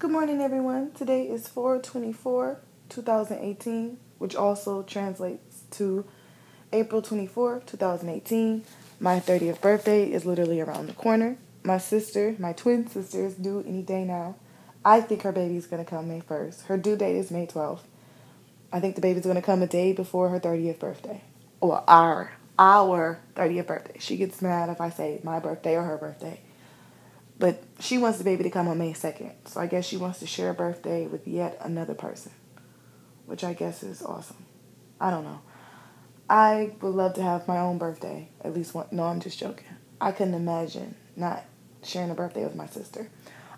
Good morning, everyone. Today is 424, 2018, which also translates to April 24, 2018. My 30th birthday is literally around the corner. My sister, my twin sister, is due any day now. I think her baby's to come May 1st. Her due date is May 12th. I think the baby's to come a day before her 30th birthday. Or our, our 30th birthday. She gets mad if I say my birthday or her birthday. But she wants the baby to come on May 2nd. So I guess she wants to share a birthday with yet another person, which I guess is awesome. I don't know. I would love to have my own birthday. At least one. No, I'm just joking. I couldn't imagine not sharing a birthday with my sister.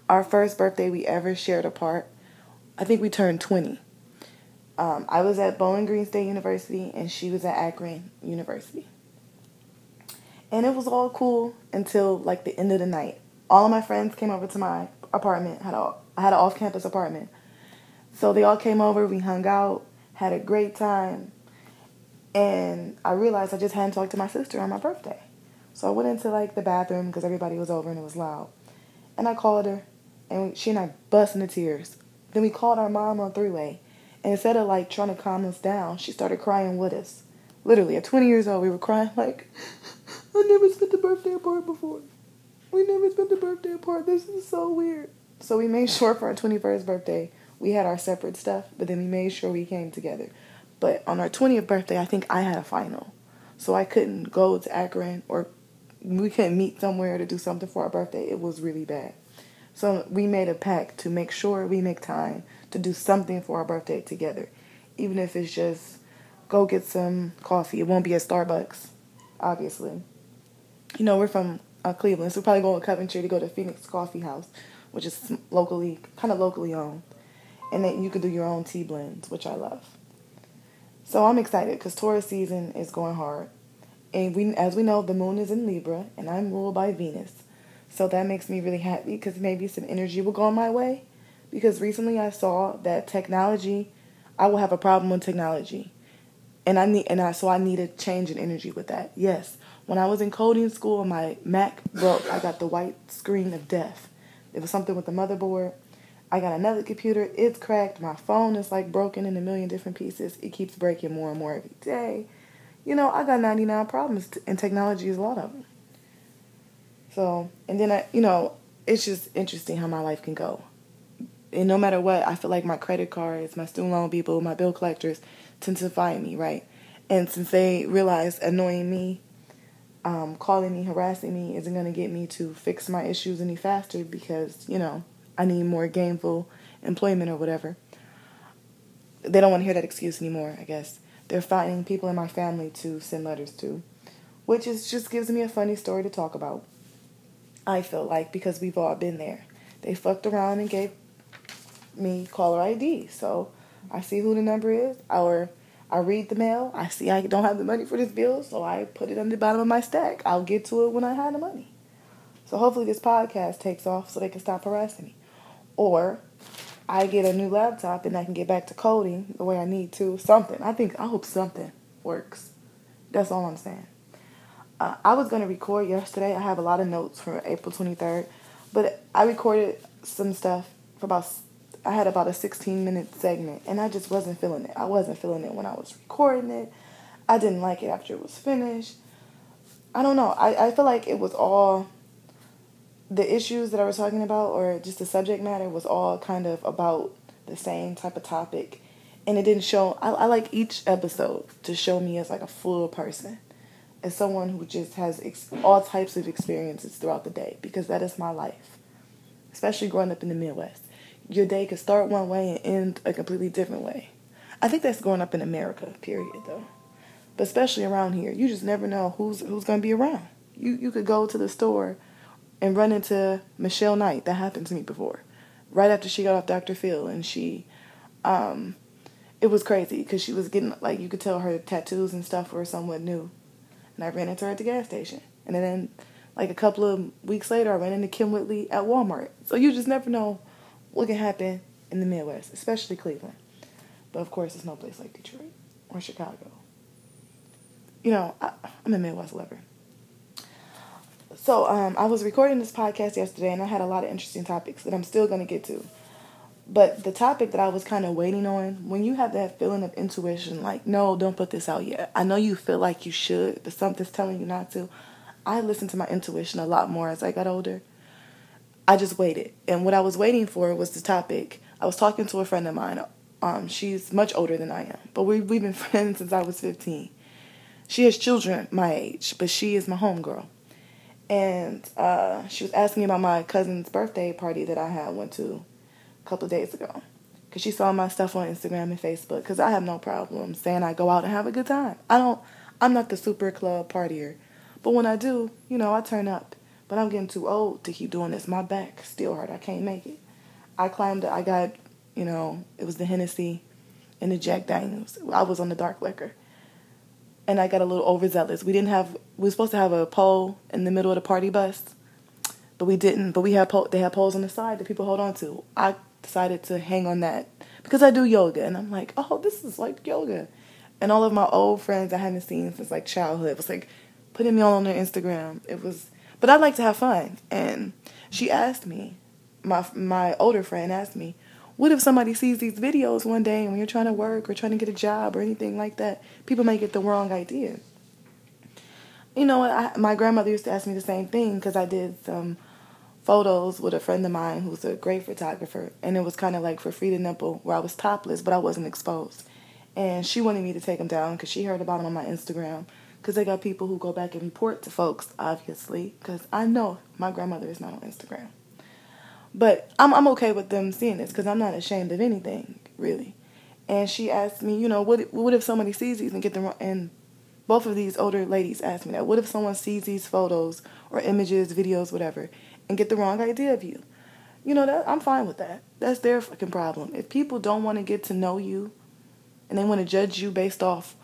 Our first birthday we ever shared apart, I think we turned 20. Um, I was at Bowling Green State University and she was at Akron University. And it was all cool until like the end of the night all of my friends came over to my apartment. Had a I had an off campus apartment, so they all came over. We hung out, had a great time, and I realized I just hadn't talked to my sister on my birthday. So I went into like the bathroom because everybody was over and it was loud, and I called her, and she and I bust into tears. Then we called our mom on three way, and instead of like trying to calm us down, she started crying with us. Literally, at 20 years old, we were crying like, I never spent a birthday apart before. We never spent a birthday apart. This is so weird. So we made sure for our 21st birthday, we had our separate stuff, but then we made sure we came together. But on our 20th birthday, I think I had a final. So I couldn't go to Akron or we couldn't meet somewhere to do something for our birthday. It was really bad. So we made a pact to make sure we make time to do something for our birthday together. Even if it's just go get some coffee. It won't be at Starbucks, obviously. You know, we're from uh, Cleveland. So we're probably going to Coventry to go to Phoenix Coffee House, which is locally, kind of locally owned. And then you can do your own tea blends, which I love. So I'm excited because Taurus season is going hard. And we, as we know, the moon is in Libra, and I'm ruled by Venus. So that makes me really happy because maybe some energy will go my way. Because recently I saw that technology, I will have a problem with technology, and I need, and I so I need a change in energy with that. Yes, when I was in coding school, my Mac broke. I got the white screen of death. It was something with the motherboard. I got another computer. It's cracked. My phone is like broken in a million different pieces. It keeps breaking more and more every day. You know, I got 99 problems, and technology is a lot of them. So, and then I, you know, it's just interesting how my life can go. And no matter what, I feel like my credit cards, my student loan people, my bill collectors tend to find me, right? And since they realize annoying me um, calling me, harassing me isn't going to get me to fix my issues any faster because, you know, I need more gainful employment or whatever. They don't want to hear that excuse anymore, I guess. They're finding people in my family to send letters to, which is just gives me a funny story to talk about. I feel like because we've all been there. They fucked around and gave me caller ID. So I see who the number is, or I read the mail. I see I don't have the money for this bill, so I put it on the bottom of my stack. I'll get to it when I have the money. So hopefully this podcast takes off so they can stop harassing me. Or I get a new laptop and I can get back to coding the way I need to. Something. I think I hope something works. That's all I'm saying. Uh, I was going to record yesterday. I have a lot of notes for April 23rd, but I recorded some stuff for about I had about a 16 minute segment and I just wasn't feeling it. I wasn't feeling it when I was recording it. I didn't like it after it was finished. I don't know. I, I feel like it was all the issues that I was talking about or just the subject matter was all kind of about the same type of topic. And it didn't show, I, I like each episode to show me as like a full person, as someone who just has ex- all types of experiences throughout the day because that is my life, especially growing up in the Midwest your day could start one way and end a completely different way. I think that's going up in America, period, though. But especially around here, you just never know who's who's gonna be around. You you could go to the store and run into Michelle Knight. That happened to me before. Right after she got off Dr. Phil, and she, um, it was crazy because she was getting like you could tell her tattoos and stuff were somewhat new, and I ran into her at the gas station, and then like a couple of weeks later, I ran into Kym Whitley at Walmart. So you just never know what can happen in the Midwest, especially Cleveland. But of course, it's no place like Detroit or Chicago. You know, I, am a Midwest lover. So um, I was recording this podcast yesterday, and I had a lot of interesting topics that I'm still going to get to. But the topic that I was kind of waiting on, when you have that feeling of intuition, like, no, don't put this out yet. I know you feel like you should, but something's telling you not to. I listened to my intuition a lot more as I got older. I just waited. And what I was waiting for was the topic. I was talking to a friend of mine. Um, she's much older than I am, but we, we've been friends since I was 15. She has children my age, but she is my homegirl. And uh, she was asking me about my cousin's birthday party that I had went to a couple of days ago. Because she saw my stuff on Instagram and Facebook. Because I have no problem saying I go out and have a good time. I don't, I'm not the super club partier. But when I do, you know, I turn up. But I'm getting too old to keep doing this. My back still hurt. I can't make it. I climbed, I got, you know, it was the Hennessy and the Jack Daniels. I was on the dark liquor. And I got a little overzealous. We didn't have, we were supposed to have a pole in the middle of the party bus, but we didn't. But we had, pole, they had poles on the side that people hold on to. I decided to hang on that because I do yoga. And I'm like, oh, this is like yoga. And all of my old friends I hadn't seen since like childhood was like, putting me on their Instagram. It was, but I like to have fun. And she asked me, my my older friend asked me, what if somebody sees these videos one day and when you're trying to work or trying to get a job or anything like that, people may get the wrong idea. You know, I, my grandmother used to ask me the same thing because I did some photos with a friend of mine who's a great photographer, and it was kind of like Free the Nipple, where I was topless, but I wasn't exposed. And she wanted me to take them down because she heard about them on my Instagram because they got people who go back and report to folks, obviously, because I know my grandmother is not on Instagram. But I'm I'm okay with them seeing this because I'm not ashamed of anything really. And she asked me, you know, what what if somebody sees these and get them wrong? and both of these older ladies asked me that. What if someone sees these photos or images, videos, whatever, and get the wrong idea of you? You know that I'm fine with that. That's their fucking problem. If people don't want to get to know you and they want to judge you based off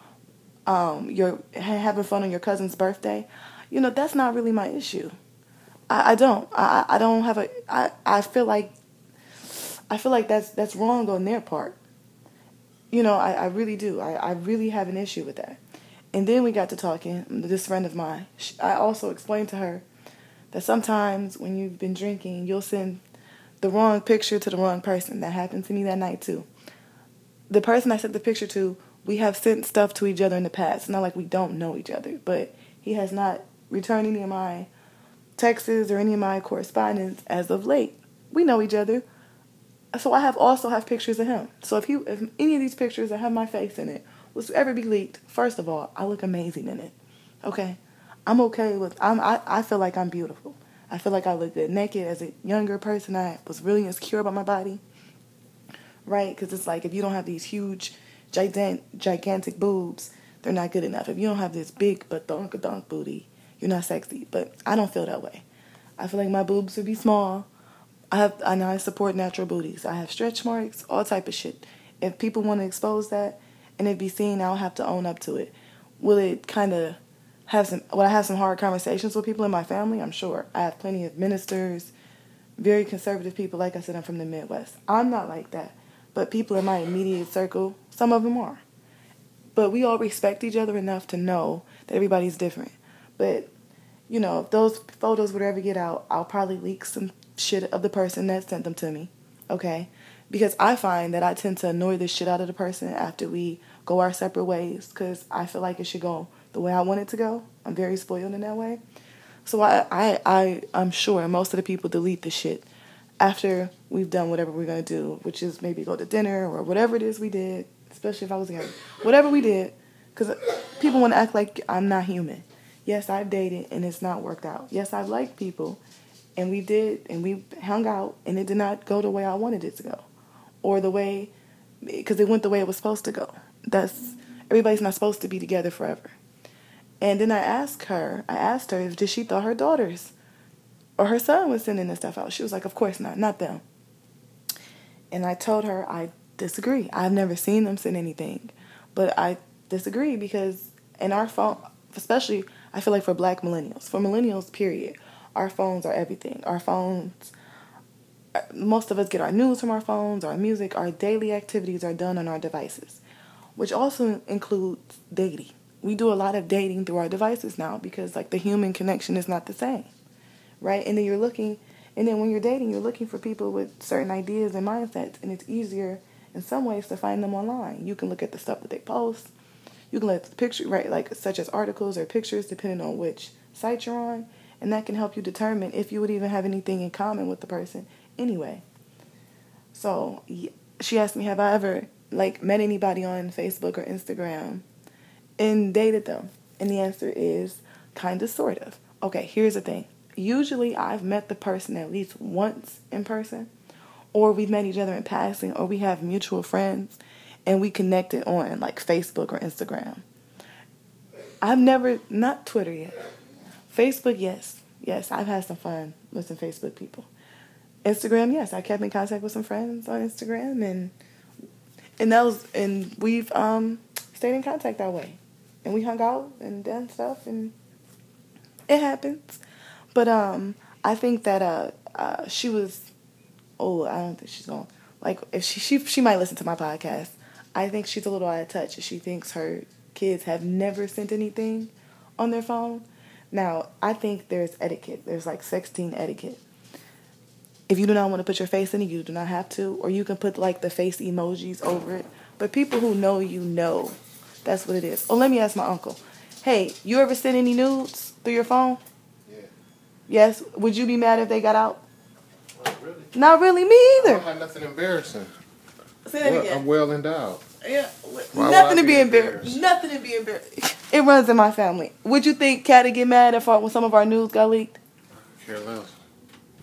um, you're having fun on your cousin's birthday, you know, that's not really my issue. I, I don't. I, I don't have a. I, I feel like. I feel like that's that's wrong on their part. You know, I, I really do. I, I really have an issue with that. And then we got to talking. This friend of mine, I also explained to her that sometimes when you've been drinking, you'll send the wrong picture to the wrong person. That happened to me that night too. The person I sent the picture to we have sent stuff to each other in the past. It's not like we don't know each other, but he has not returned any of my texts or any of my correspondence as of late. We know each other. So I have also have pictures of him. So if he if any of these pictures that have my face in it was to ever be leaked, first of all, I look amazing in it. Okay? I'm okay with I'm I, I feel like I'm beautiful. I feel like I look good naked as a younger person. I was really insecure about my body. Right? Because it's like if you don't have these huge gigantic, gigantic boobs, they're not good enough. If you don't have this big but donk donk booty, you're not sexy. But I don't feel that way. I feel like my boobs would be small. I have I know I support natural booties. I have stretch marks, all type of shit. If people want to expose that and it be seen, I'll have to own up to it. Will it kind of have some? Will I have some hard conversations with people in my family? I'm sure. I have plenty of ministers, very conservative people. Like I said, I'm from the Midwest. I'm not like that. But people in my immediate circle, some of them are. But we all respect each other enough to know that everybody's different. But, you know, if those photos would ever get out, I'll probably leak some shit of the person that sent them to me. Okay? Because I find that I tend to annoy the shit out of the person after we go our separate ways because I feel like it should go the way I want it to go. I'm very spoiled in that way. So I, I, I, I'm sure most of the people delete the shit after we've done whatever we're going to do, which is maybe go to dinner or whatever it is we did, especially if I was together. Whatever we did, because people want to act like I'm not human. Yes, I've dated and it's not worked out. Yes, I've liked people and we did and we hung out and it did not go the way I wanted it to go or the way, because it went the way it was supposed to go. That's, everybody's not supposed to be together forever. And then I asked her, I asked her if did she thought her daughters or her son was sending this stuff out. She was like, Of course not, not them. And I told her I disagree. I've never seen them send anything. But I disagree because in our phone, especially, I feel like for black millennials, for millennials, period, our phones are everything. Our phones, uh, most of us get our news from our phones, our music, our daily activities are done on our devices, which also includes dating. We do a lot of dating through our devices now because, like, the human connection is not the same right? And then you're looking And then when you're dating, you're looking for people with certain ideas and mindsets, and it's easier in some ways to find them online. You can look at the stuff that they post. You can look at the picture, right, like such as articles or pictures, depending on which site you're on, and that can help you determine if you would even have anything in common with the person anyway. So she asked me, have I ever like met anybody on Facebook or Instagram and dated them? And the answer is kind of, sort of. Okay, here's the thing. Usually I've met the person at least once in person, or we've met each other in passing, or we have mutual friends and we connected on like Facebook or Instagram. I've never, not Twitter yet. Facebook, yes. Yes, I've had some fun with some Facebook people. Instagram, yes, I kept in contact with some friends on Instagram and and that was and we've um stayed in contact that way. And we hung out and done stuff and it happens. But um I think that uh, uh she was oh, I don't think she's going to like if she she she might listen to my podcast. I think she's a little out of touch. She thinks her kids have never sent anything on their phone. Now, I think there's etiquette. There's like sexting etiquette. If you do not want to put your face in it, you do not have to. Or you can put like the face emojis over it. But people who know you know that's what it is. Oh, let me ask my uncle. Hey, you ever send any nudes through your phone? Yeah. Yes. Would you be mad if they got out? Not really. Not really. Me either. I don't have nothing embarrassing. Say that well, again. I'm well endowed. Yeah. Why nothing to be embarrassed. embarrassed. Nothing to be embarrassed. It runs in my family. Would you think Cat would get mad if our, when some of our news got leaked? Care less.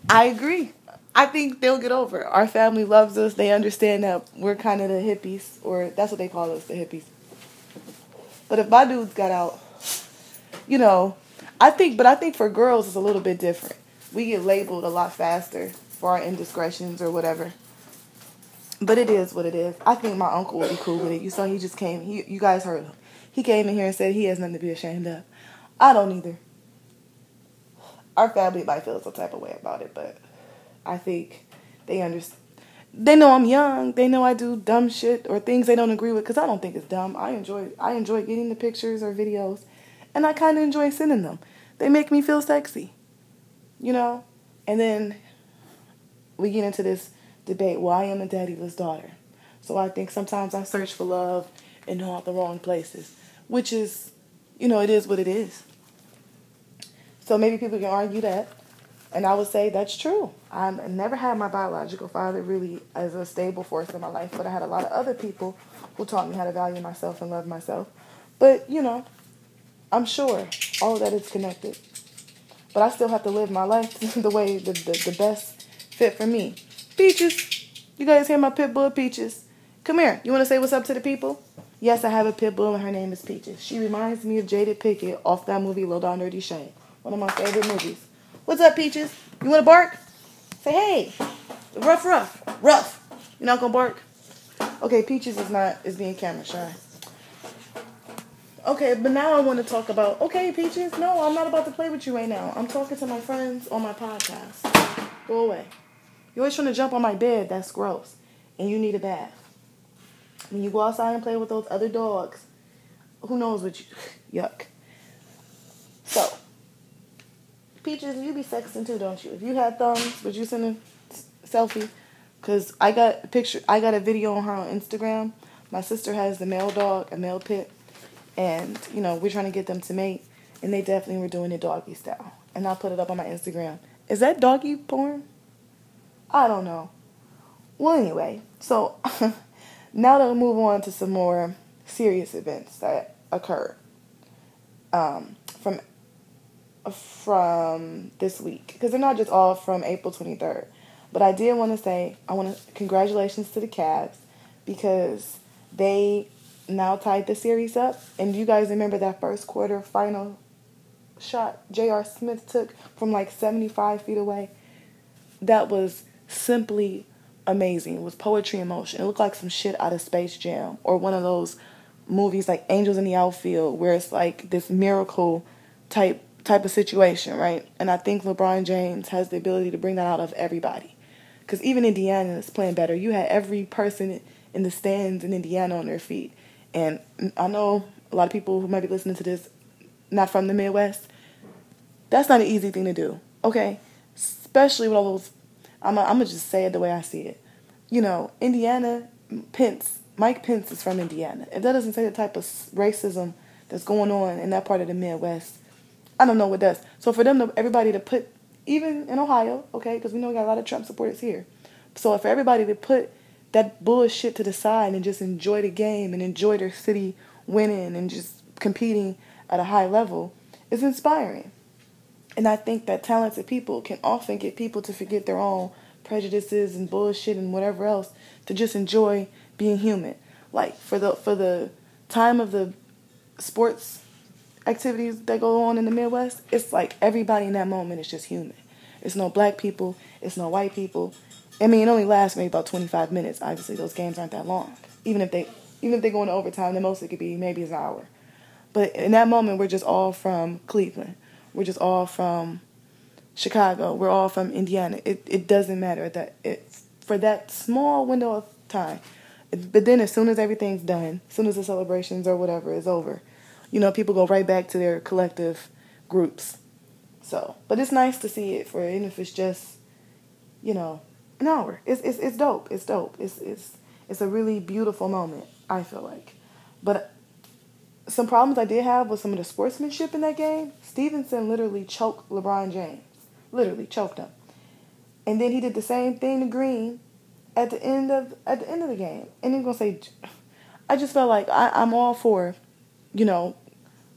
I agree. I think they'll get over it. Our family loves us. They understand that we're kind of the hippies, or that's what they call us, the hippies. But if my dudes got out, you know, I think, but I think for girls it's a little bit different. We get labeled a lot faster for our indiscretions or whatever. But it is what it is. I think my uncle would be cool with it. You saw he just came. He, you guys heard him. He came in here and said he has nothing to be ashamed of. I don't either. Our family might feel some type of way about it, but I think they understand. They know I'm young. They know I do dumb shit or things they don't agree with because I don't think it's dumb. I enjoy I enjoy getting the pictures or videos, and I kind of enjoy sending them. They make me feel sexy, you know. And then we get into this debate. Well, I am a daddyless daughter, so I think sometimes I search for love in all the wrong places, which is, you know, it is what it is. So maybe people can argue that, and I would say that's true. I never had my biological father really as a stable force in my life, but I had a lot of other people who taught me how to value myself and love myself. But, you know, I'm sure all of that is connected. But I still have to live my life the way the, the, the best fit for me. Peaches, you guys hear my pit bull Peaches? Come here. You want to say what's up to the people? Yes, I have a pit bull and her name is Peaches. She reminds me of Jada Pinkett off that movie Low Down Dirty Shame. One of my favorite movies. What's up, Peaches? You want to bark? Say hey. Rough, rough, rough. You're not gonna bark? Okay, Peaches is not is being camera shy. Okay, but now I want to talk about. Okay, Peaches. No, I'm not about to play with you right now. I'm talking to my friends on my podcast. Go away. You're always trying to jump on my bed. That's gross. And you need a bath. When you go outside and play with those other dogs, who knows what you. Yuck. So, Peaches, you be sexting too, don't you? If you had thumbs, would you send a selfie? Cause I got a picture, I got a video on her on Instagram. My sister has the male dog, a male pit, and you know we're trying to get them to mate, and they definitely were doing it doggy style. And I'll put it up on my Instagram. Is that doggy porn? I don't know. Well, anyway, so now to move on to some more serious events that occurred um, from from this week because they're not just all from April 23rd. But I did want to say I want to congratulations to the Cavs because they now tied the series up. And you guys remember that first quarter final shot J.R. Smith took from like 75 feet away? That was simply amazing. It was poetry in motion. It looked like some shit out of Space Jam or one of those movies like Angels in the Outfield where it's like this miracle type type of situation, right? And I think LeBron James has the ability to bring that out of everybody. Because even Indiana is playing better. You had every person in the stands in Indiana on their feet. And I know a lot of people who might be listening to this not from the Midwest. That's not an easy thing to do. Okay? especially with all those. I'm gonna just say it the way I see it. You know, Indiana, Pence, Mike Pence is from Indiana. If that doesn't say the type of racism that's going on in that part of the Midwest, I don't know what does. So for them to everybody to put even in Ohio, okay, because we know we got a lot of Trump supporters here. So for everybody to put that bullshit to the side and just enjoy the game and enjoy their city winning and just competing at a high level is inspiring. And I think that talented people can often get people to forget their own prejudices and bullshit and whatever else to just enjoy being human. Like for the for the time of the sports activities that go on in the Midwest, it's like everybody in that moment is just human. It's no black people, it's no white people. I mean, it only lasts maybe about 25 minutes. Obviously, those games aren't that long. Even if they even if they go into overtime, the most it could be maybe an hour. But in that moment, we're just all from Cleveland. We're just all from Chicago. We're all from Indiana. It it doesn't matter that it for that small window of time. But then, as soon as everything's done, as soon as the celebrations or whatever is over, you know, people go right back to their collective groups. So, but it's nice to see it for even if it's just, you know, an hour. It's it's it's dope. It's dope. It's it's it's a really beautiful moment. I feel like, but some problems I did have with some of the sportsmanship in that game. Stephenson literally choked LeBron James, literally choked him, and then he did the same thing to Green at the end of at the end of the game. And he's gonna say, I just felt like I, I'm all for, you know,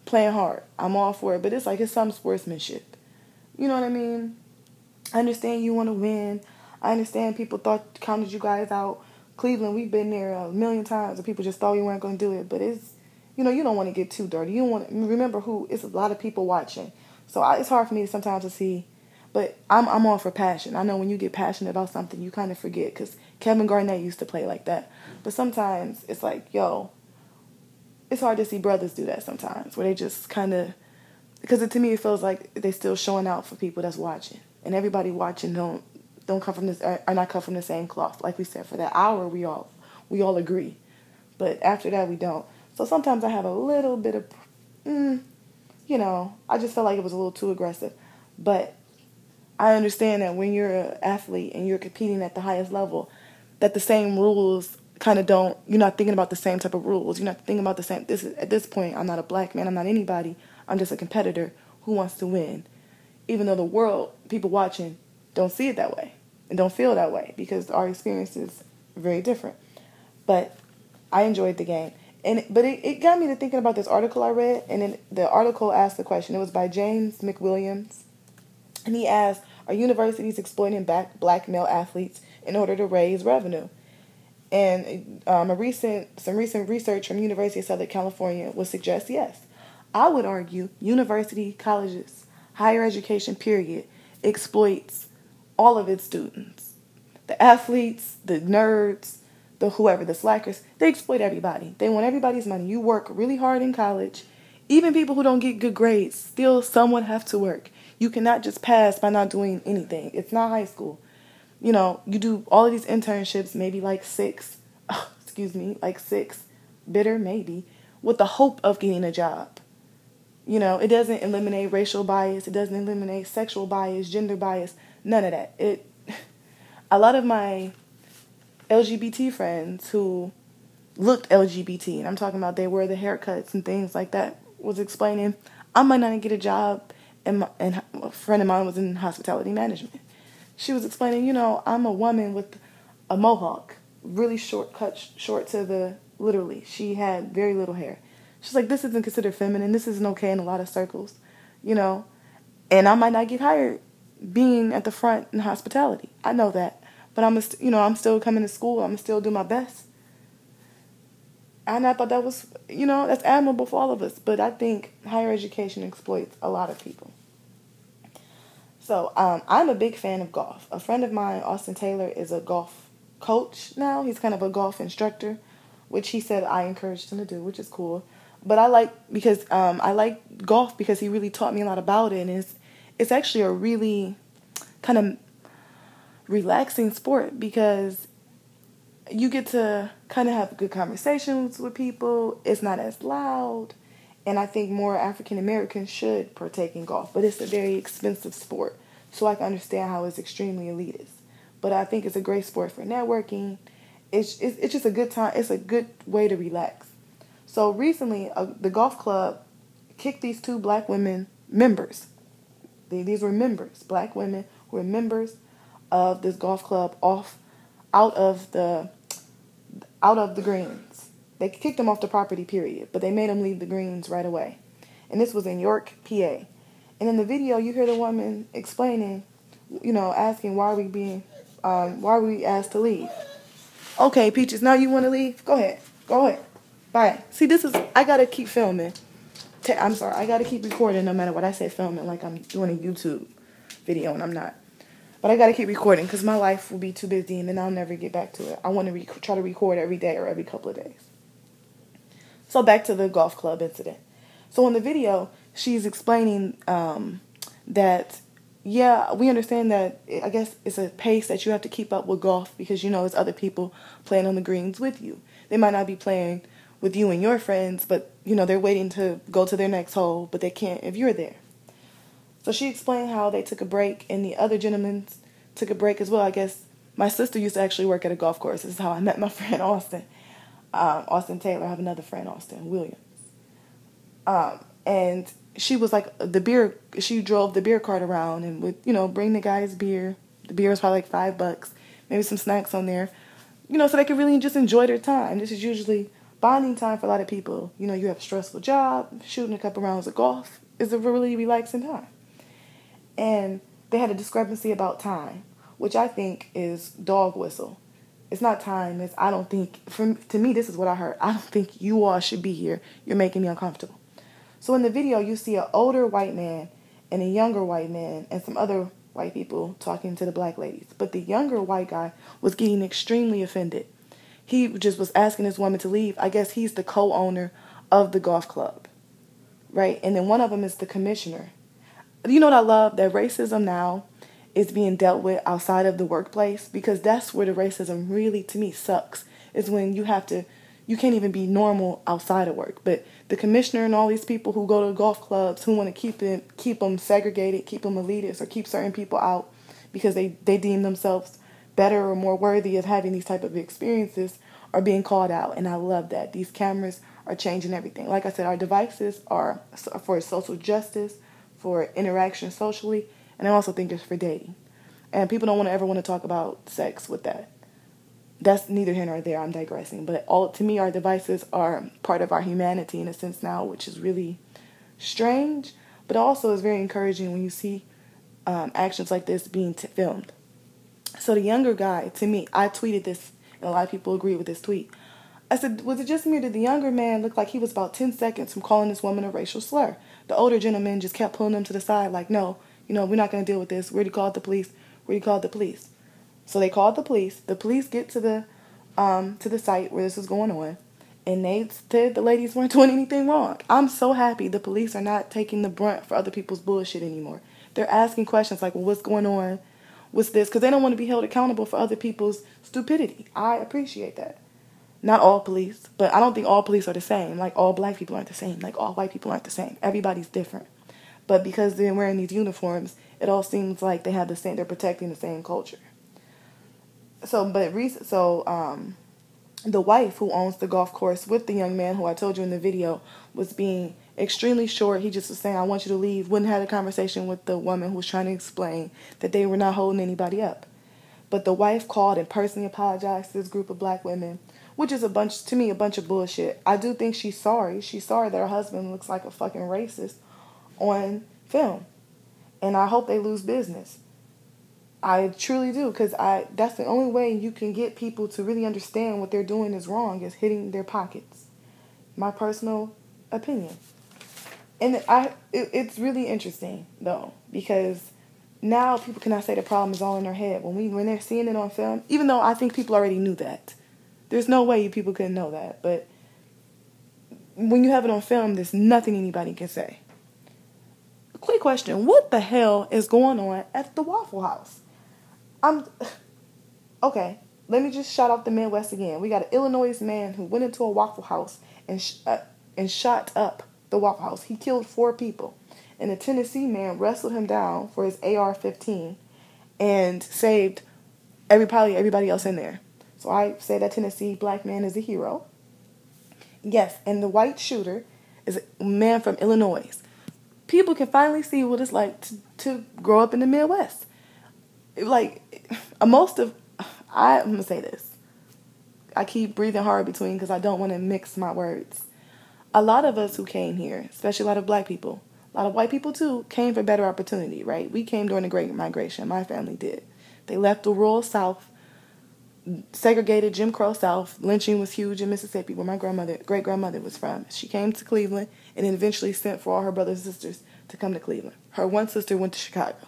playing hard. I'm all for it, but it's like it's some sportsmanship. You know what I mean? I understand you want to win. I understand people thought counted you guys out. Cleveland, we've been there a million times, and people just thought we weren't going to do it. But it's, you know, you don't want to get too dirty. You want to remember who. It's a lot of people watching, so I, it's hard for me sometimes to see. But I'm I'm all for passion. I know when you get passionate about something, you kind of forget because Kevin Garnett used to play like that. But sometimes it's like, yo, it's hard to see brothers do that sometimes, where they just kind of, because to me it feels like they're still showing out for people that's watching, and everybody watching don't don't come from this are not come from the same cloth. Like we said, for that hour we all we all agree, but after that we don't. So sometimes I have a little bit of, mm, you know, I just felt like it was a little too aggressive, but I understand that when you're an athlete and you're competing at the highest level, that the same rules kind of don't you're not thinking about the same type of rules. You're not thinking about the same this is at this point i'm not a black man i'm not anybody i'm just a competitor who wants to win. Even though the world people watching don't see it that way and don't feel that way because our experience is very different. But i enjoyed the game and but it, it got me to thinking about this article i read and then the article asked the question it was by james mcwilliams and he asked are universities exploiting black, black male athletes in order to raise revenue and um, a recent some recent research from University of Southern California would suggest yes. I would argue university, colleges, higher education period exploits all of its students. The athletes, the nerds, the whoever, the slackers, they exploit everybody. They want everybody's money. You work really hard in college. Even people who don't get good grades still somewhat have to work. You cannot just pass by not doing anything. It's not high school you know, you do all of these internships, maybe like six, oh, excuse me, like six, bitter maybe, with the hope of getting a job. You know, it doesn't eliminate racial bias, it doesn't eliminate sexual bias, gender bias, none of that. It a lot of my LGBT friends who looked LGBT, and I'm talking about they wear the haircuts and things like that, was explaining I might not get a job, and, my, and a friend of mine was in hospitality management she was explaining, you know, I'm a woman with a mohawk, really short, cut short to the literally. She had very little hair. She's like, this isn't considered feminine. This isn't okay in a lot of circles, you know, and I might not get hired being at the front in hospitality. I know that, but I'm, a, you know, I'm still coming to school. I'm still do my best. And I thought that was, you know, that's admirable for all of us. But I think higher education exploits a lot of people. So um, I'm a big fan of golf. A friend of mine, Austin Taylor, is a golf coach now. He's kind of a golf instructor, which he said I encouraged him to do, which is cool. But I like because um, I like golf because he really taught me a lot about it, and it's it's actually a really kind of relaxing sport because you get to kind of have good conversations with people. It's not as loud and I think more African Americans should partake in golf, but it's a very expensive sport. so I can understand how it's extremely elitist. But I think it's a great sport for networking. It's it's, it's just a good time. It's a good way to relax. So recently, uh, the golf club kicked these two black women members. They, these were members, black women who were members of this golf club off out of the out of the greens. They kicked them off the property, period, but they made them leave the greens right away. And this was in York, PA. And in the video, you hear the woman explaining, you know, asking why are we being, um, why are we asked to leave? Okay, Peaches, now you want to leave? Go ahead. Go ahead. Bye. See, this is, I got to keep filming. I'm sorry, I got to keep recording no matter what I say filming, like I'm doing a YouTube video and I'm not. But I got to keep recording because my life will be too busy and then I'll never get back to it. I want to rec- try to record every day or every couple of days. So back to the golf club incident. So in the video, she's explaining um, that yeah, we understand that I guess it's a pace that you have to keep up with golf because you know it's other people playing on the greens with you. They might not be playing with you and your friends, but you know they're waiting to go to their next hole, but they can't if you're there. So she explained how they took a break and the other gentlemen took a break as well. I guess my sister used to actually work at a golf course. This is how I met my friend Austin, um, Austin Taylor. I have another friend, Austin Williams. Um, and she was like the beer. She drove the beer cart around and would you know bring the guys beer. The beer was probably like five bucks, maybe some snacks on there, you know, so they could really just enjoy their time. This is usually bonding time for a lot of people. You know, you have a stressful job, shooting a couple rounds of golf is a really relaxing time. And they had a discrepancy about time, which I think is dog whistle. It's not time. It's I don't think. From to me, this is what I heard. I don't think you all should be here. You're making me uncomfortable. So in the video, you see an older white man and a younger white man and some other white people talking to the black ladies. But the younger white guy was getting extremely offended. He just was asking this woman to leave. I guess he's the co-owner of the golf club, right? And then one of them is the commissioner. You know what I love? That racism now is being dealt with outside of the workplace because that's where the racism really, to me, sucks. Is when you have to you can't even be normal outside of work. But the commissioner and all these people who go to golf clubs who want to keep them keep them segregated, keep them elitist, or keep certain people out because they they deem themselves better or more worthy of having these type of experiences are being called out. And I love that these cameras are changing everything. Like I said, our devices are for social justice, for interaction socially, and I also think it's for dating. And people don't want to ever want to talk about sex with that that's neither here nor there. I'm digressing, but all to me, our devices are part of our humanity in a sense now, which is really strange, but also is very encouraging when you see um, actions like this being t- filmed. So the younger guy, to me, I tweeted this, and a lot of people agree with this tweet. I said, was it just me or did the younger man look like he was about 10 seconds from calling this woman a racial slur? The older gentleman just kept pulling them to the side, like, no, you know, we're not going to deal with this. We already called the police. We already called the police. So they called the police. The police get to the um, to the site where this is going on, and they said the ladies weren't doing anything wrong. I'm so happy the police are not taking the brunt for other people's bullshit anymore. They're asking questions like, "Well, what's going on? What's this?" Because they don't want to be held accountable for other people's stupidity. I appreciate that. Not all police, but I don't think all police are the same. Like all black people aren't the same. Like all white people aren't the same. Everybody's different. But because they're wearing these uniforms, it all seems like they have the same. They're protecting the same culture so but recent so um the wife who owns the golf course with the young man who I told you in the video was being extremely short. He just was saying, I want you to leave. Wouldn't have a conversation with the woman who was trying to explain that they were not holding anybody up. But the wife called and personally apologized to this group of black women, which is a bunch, to me, a bunch of bullshit. I do think she's sorry. She's sorry that her husband looks like a fucking racist on film. And I hope they lose business. I truly do because I that's the only way you can get people to really understand what they're doing is wrong is hitting their pockets. My personal opinion. And I it, it's really interesting though because now people cannot say the problem is all in their head when we when they're seeing it on film. Even though I think people already knew that, there's no way you people couldn't know that. But when you have it on film, there's nothing anybody can say. Quick question: What the hell is going on at the Waffle House? I'm okay. Let me just shout out the Midwest again. We got an Illinois man who went into a Waffle House and sh- uh, and shot up the Waffle House. He killed four people, and a Tennessee man wrestled him down for his AR-15 and saved every probably everybody else in there. So I say that Tennessee black man is a hero. Yes, and the white shooter is a man from Illinois. People can finally see what it's like to, to grow up in the Midwest. Like most of I, I'm gonna say this. I keep breathing hard between because I don't want to mix my words. A lot of us who came here, especially a lot of black people, a lot of white people too, came for better opportunity, right? We came during the Great Migration. My family did. They left the rural South, segregated Jim Crow South. Lynching was huge in Mississippi, where my grandmother, great grandmother, was from. She came to Cleveland and eventually sent for all her brothers and sisters to come to Cleveland. Her one sister went to Chicago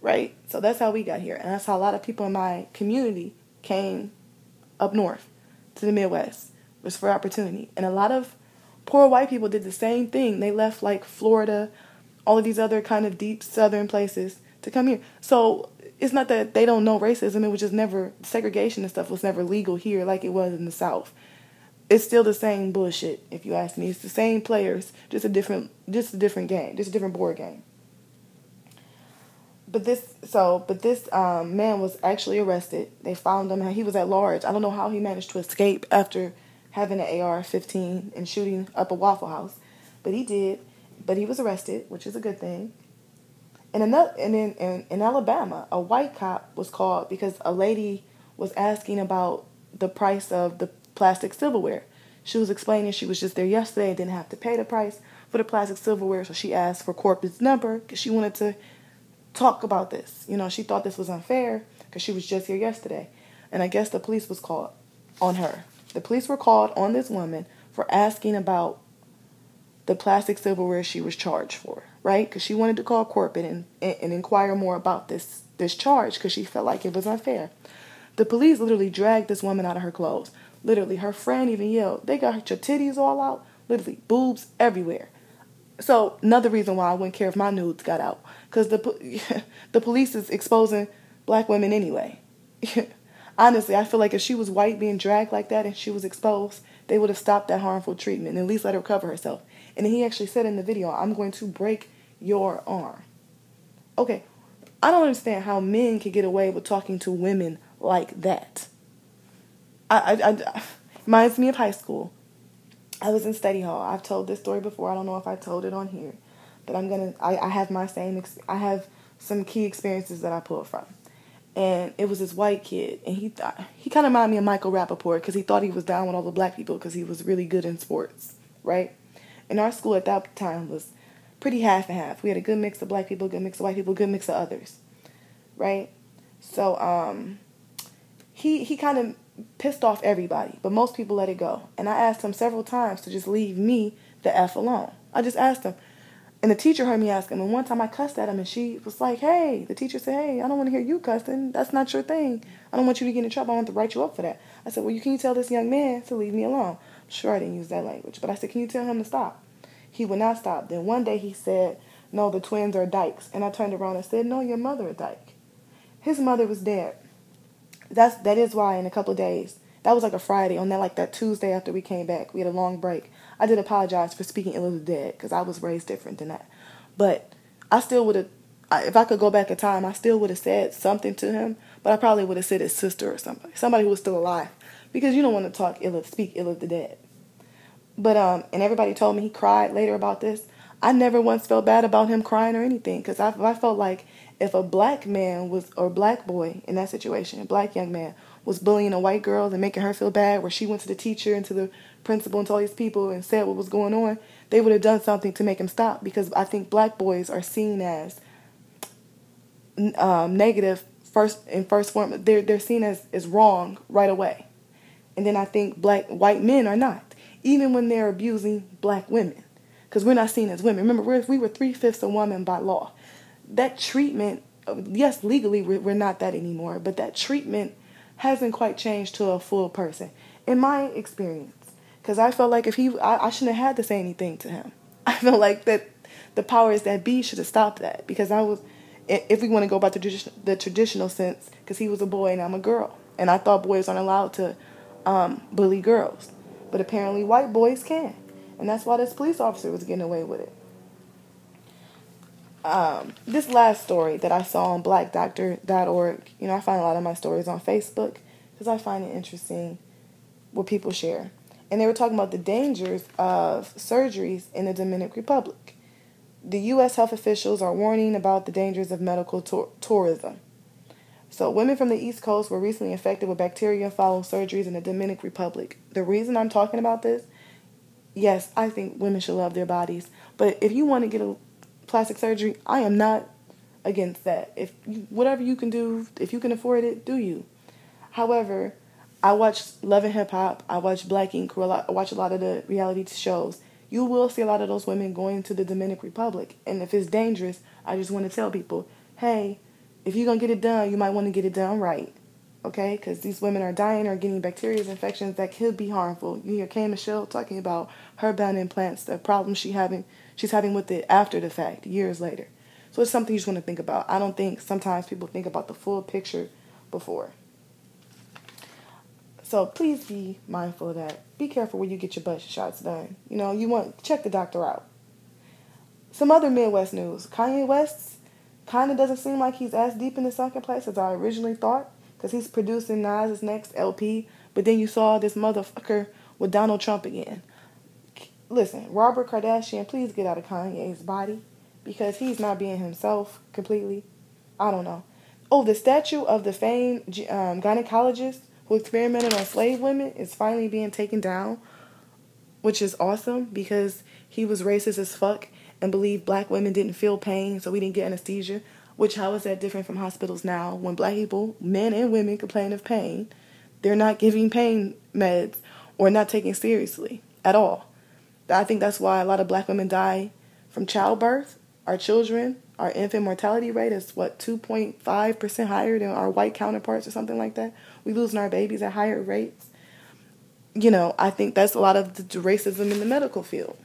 right? So that's how we got here. And that's how a lot of people in my community came up north to the Midwest was for opportunity. And a lot of poor white people did the same thing. They left like Florida, all of these other kind of deep southern places to come here. So it's not that they don't know racism. It was just never segregation and stuff was never legal here like it was in the South. It's still the same bullshit, if you ask me. It's the same players, just a different just a different game, just a different board game but this so but this um, man was actually arrested. They found him. He was at large. I don't know how he managed to escape after having an AR-15 and shooting up a Waffle House, but he did. But he was arrested, which is a good thing. And another, and in, in in Alabama, a white cop was called because a lady was asking about the price of the plastic silverware. She was explaining she was just there yesterday and didn't have to pay the price for the plastic silverware, so she asked for Corbin's number because she wanted to talk about this. You know, she thought this was unfair because she was just here yesterday. And I guess the police was called on her. The police were called on this woman for asking about the plastic silverware she was charged for, right? Because she wanted to call Corbin and, and, and inquire more about this this charge because she felt like it was unfair. The police literally dragged this woman out of her clothes. Literally, her friend even yelled, "They got your titties all out, literally boobs everywhere." So another reason why I wouldn't care if my nudes got out, because the the police is exposing black women anyway. Honestly, I feel like if she was white being dragged like that and she was exposed, they would have stopped that harmful treatment and at least let her cover herself. And he actually said in the video, "I'm going to break your arm." Okay, I don't understand how men can get away with talking to women like that. I, I, I reminds me of high school I was in study hall. I've told this story before. I don't know if I told it on here, but I'm gonna. I, I have my same. Ex- I have some key experiences that I pulled from, and it was this white kid, and he thought he kind of reminded me of Michael Rapaport because he thought he was down with all the black people because he was really good in sports, right? And our school at that time was pretty half and half. We had a good mix of black people, good mix of white people, good mix of others, right? So um, he he kind of pissed off everybody, but most people let it go. And I asked him several times to just leave me the F alone. I just asked him. And the teacher heard me ask him. And one time I cussed at him, and she was like, Hey, the teacher said, Hey, I don't want to hear you cussing. That's not your thing. I don't want you to get in trouble. I want to write you up for that. I said, Well, you can you tell this young man to leave me alone? Sure I didn't use that language, but I said, Can you tell him to stop? He would not stop. Then one day he said, No, the twins are dykes. And I turned around and said, No, your mother a dyke. His mother was dead. That's that is why in a couple days that was like a Friday. On that like that Tuesday after we came back, we had a long break. I did apologize for speaking ill of the dead because I was raised different than that. But I still would have, if I could go back in time, I still would have said something to him. But I probably would have said his sister or somebody, somebody who was still alive, because you don't want to talk ill of, speak ill of the dead. But um, and everybody told me he cried later about this. I never once felt bad about him crying or anything because I, I felt like if a black man was or black boy in that situation, a black young man was bullying a white girl and making her feel bad, where she went to the teacher and to the principal and to all these people and said what was going on, they would have done something to make him stop because I think black boys are seen as um, negative first in first form. They're they're seen as as wrong right away, and then I think black white men are not even when they're abusing black women because we're not seen as women. Remember, we're, we were three fifths of women by law. That treatment, yes, legally we're, we're not that anymore, but that treatment hasn't quite changed to a full person, in my experience. Because I felt like if he, I, I shouldn't have had to say anything to him. I felt like that the powers that be should have stopped that because I was, if we want to go about the, the traditional sense, because he was a boy and I'm a girl, and I thought boys aren't allowed to um, bully girls, but apparently white boys can, and that's why this police officer was getting away with it. um, this last story that I saw on blackdoctor.org, you know, I find a lot of my stories on Facebook because I find it interesting what people share. And they were talking about the dangers of surgeries in the Dominican Republic. The U.S. health officials are warning about the dangers of medical tourism. So, women from the East Coast were recently infected with bacteria following surgeries in the Dominican Republic. The reason I'm talking about this, yes, I think women should love their bodies. But if you want to get a plastic surgery, I am not against that. If you, whatever you can do, if you can afford it, do you. However, I watch Love and Hip Hop. I watch Black Ink. I watch a lot of the reality shows. You will see a lot of those women going to the Dominican Republic, and if it's dangerous, I just want to tell people, hey, if you're gonna get it done, you might want to get it done right, okay? Because these women are dying or getting bacteria infections that could be harmful. You hear K Michelle talking about her bone implants, the problems she having she's having with it after the fact, years later. So it's something you just want to think about. I don't think sometimes people think about the full picture before. So please be mindful of that. Be careful when you get your butt shots done. You know, you want check the doctor out. Some other Midwest news. Kanye West kind of doesn't seem like he's as deep in the sunken place as I originally thought because he's producing Nas's next LP. But then you saw this motherfucker with Donald Trump again listen, Robert Kardashian, please get out of Kanye's body because he's not being himself completely. I don't know. Oh, the statue of the famed um, gynecologist who experimented on slave women is finally being taken down, which is awesome because he was racist as fuck and believe black women didn't feel pain, so we didn't get anesthesia. Which how is that different from hospitals now? When black people, men and women, complain of pain, they're not giving pain meds or not taking seriously at all. I think that's why a lot of black women die from childbirth. Our children, our infant mortality rate is what 2.5% higher than our white counterparts or something like that. We losing our babies at higher rates. You know, I think that's a lot of the racism in the medical field.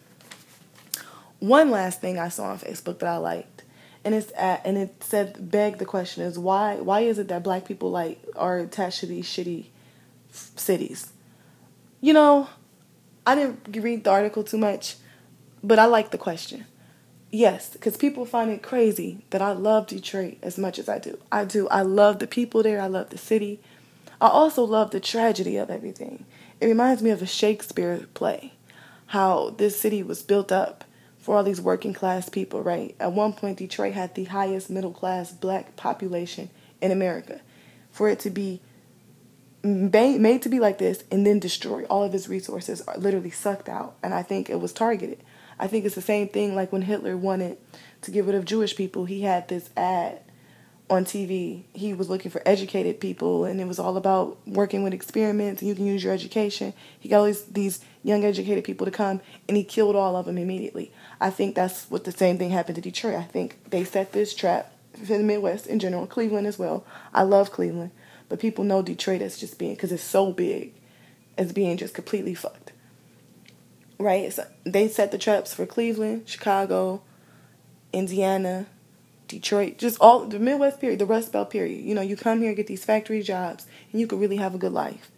One last thing I saw on Facebook that I liked, and it's at, and it said beg the question is why why is it that black people like are attached to these shitty cities? You know, I didn't read the article too much, but I like the question. Yes, because people find it crazy that I love Detroit as much as I do. I do. I love the people there. I love the city. I also love the tragedy of everything. It reminds me of a Shakespeare play, how this city was built up for all these working class people, right? At one point, Detroit had the highest middle class black population in America. For it to be made to be like this and then destroy all of his resources are literally sucked out and i think it was targeted i think it's the same thing like when hitler wanted to get rid of jewish people he had this ad on tv he was looking for educated people and it was all about working with experiments and you can use your education he got all these, these young educated people to come and he killed all of them immediately i think that's what the same thing happened to detroit i think they set this trap in the midwest in general cleveland as well i love cleveland but people know Detroit as just being because it's so big, as being just completely fucked. Right? So they set the traps for Cleveland, Chicago, Indiana, Detroit, just all the Midwest period, the Rust Belt period. You know, you come here, get these factory jobs, and you could really have a good life.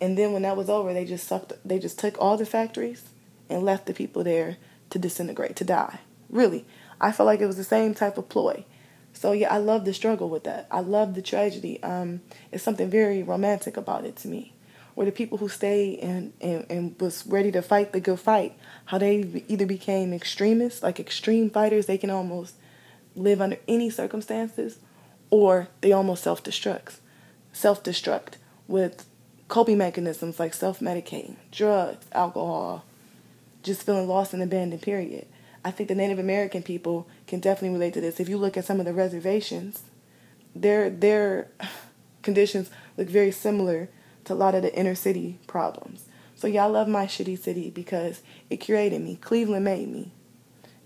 And then when that was over, they just sucked. They just took all the factories and left the people there to disintegrate, to die. Really, I felt like it was the same type of ploy. So yeah, I love the struggle with that. I love the tragedy. Um, it's something very romantic about it to me. Where the people who stayed and, and, and was ready to fight the good fight, how they either became extremists, like extreme fighters, they can almost live under any circumstances, or they almost self destruct, self destruct with coping mechanisms like self medicating, drugs, alcohol, just feeling lost and abandoned. Period. I think the Native American people can definitely relate to this. If you look at some of the reservations, their their conditions look very similar to a lot of the inner city problems. So yeah, I love my shitty city because it created me. Cleveland made me,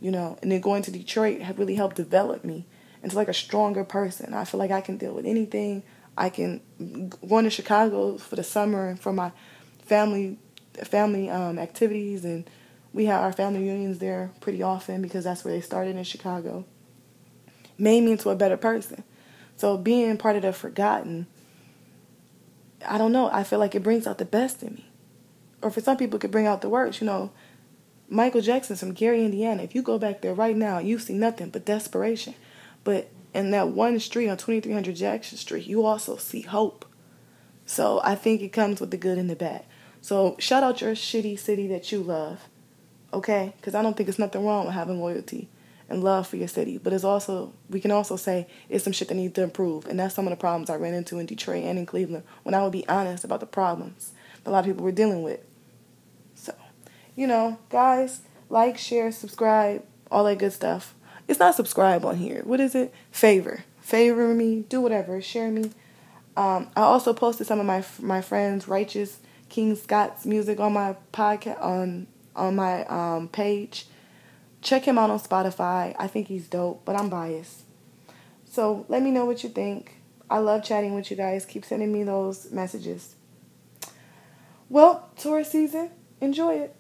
you know, and then going to Detroit have really helped develop me into like a stronger person. I feel like I can deal with anything. I can going to Chicago for the summer and for my family family um, activities and we have our family reunions there pretty often because that's where they started in Chicago. Made me into a better person. So being part of the forgotten, I don't know. I feel like it brings out the best in me. Or for some people, it could bring out the worst. You know, Michael Jackson's from Gary, Indiana. If you go back there right now, you see nothing but desperation. But in that one street on 2300 Jackson Street, you also see hope. So I think it comes with the good and the bad. So shout out your shitty city that you love, okay? Because I don't think it's nothing wrong with having loyalty and love for your city. But it's also we can also say it's some shit that needs to improve, and that's some of the problems I ran into in Detroit and in Cleveland when I would be honest about the problems that a lot of people were dealing with. So, you know, guys, like, share, subscribe, all that good stuff. It's not subscribe on here. What is it? Favor, favor me, do whatever, share me. Um, I also posted some of my my friends' righteous King Scott's music on my podcast on on my um, page. Check him out on Spotify. I think he's dope, but I'm biased. So let me know what you think. I love chatting with you guys. Keep sending me those messages. Well, tour season, enjoy it.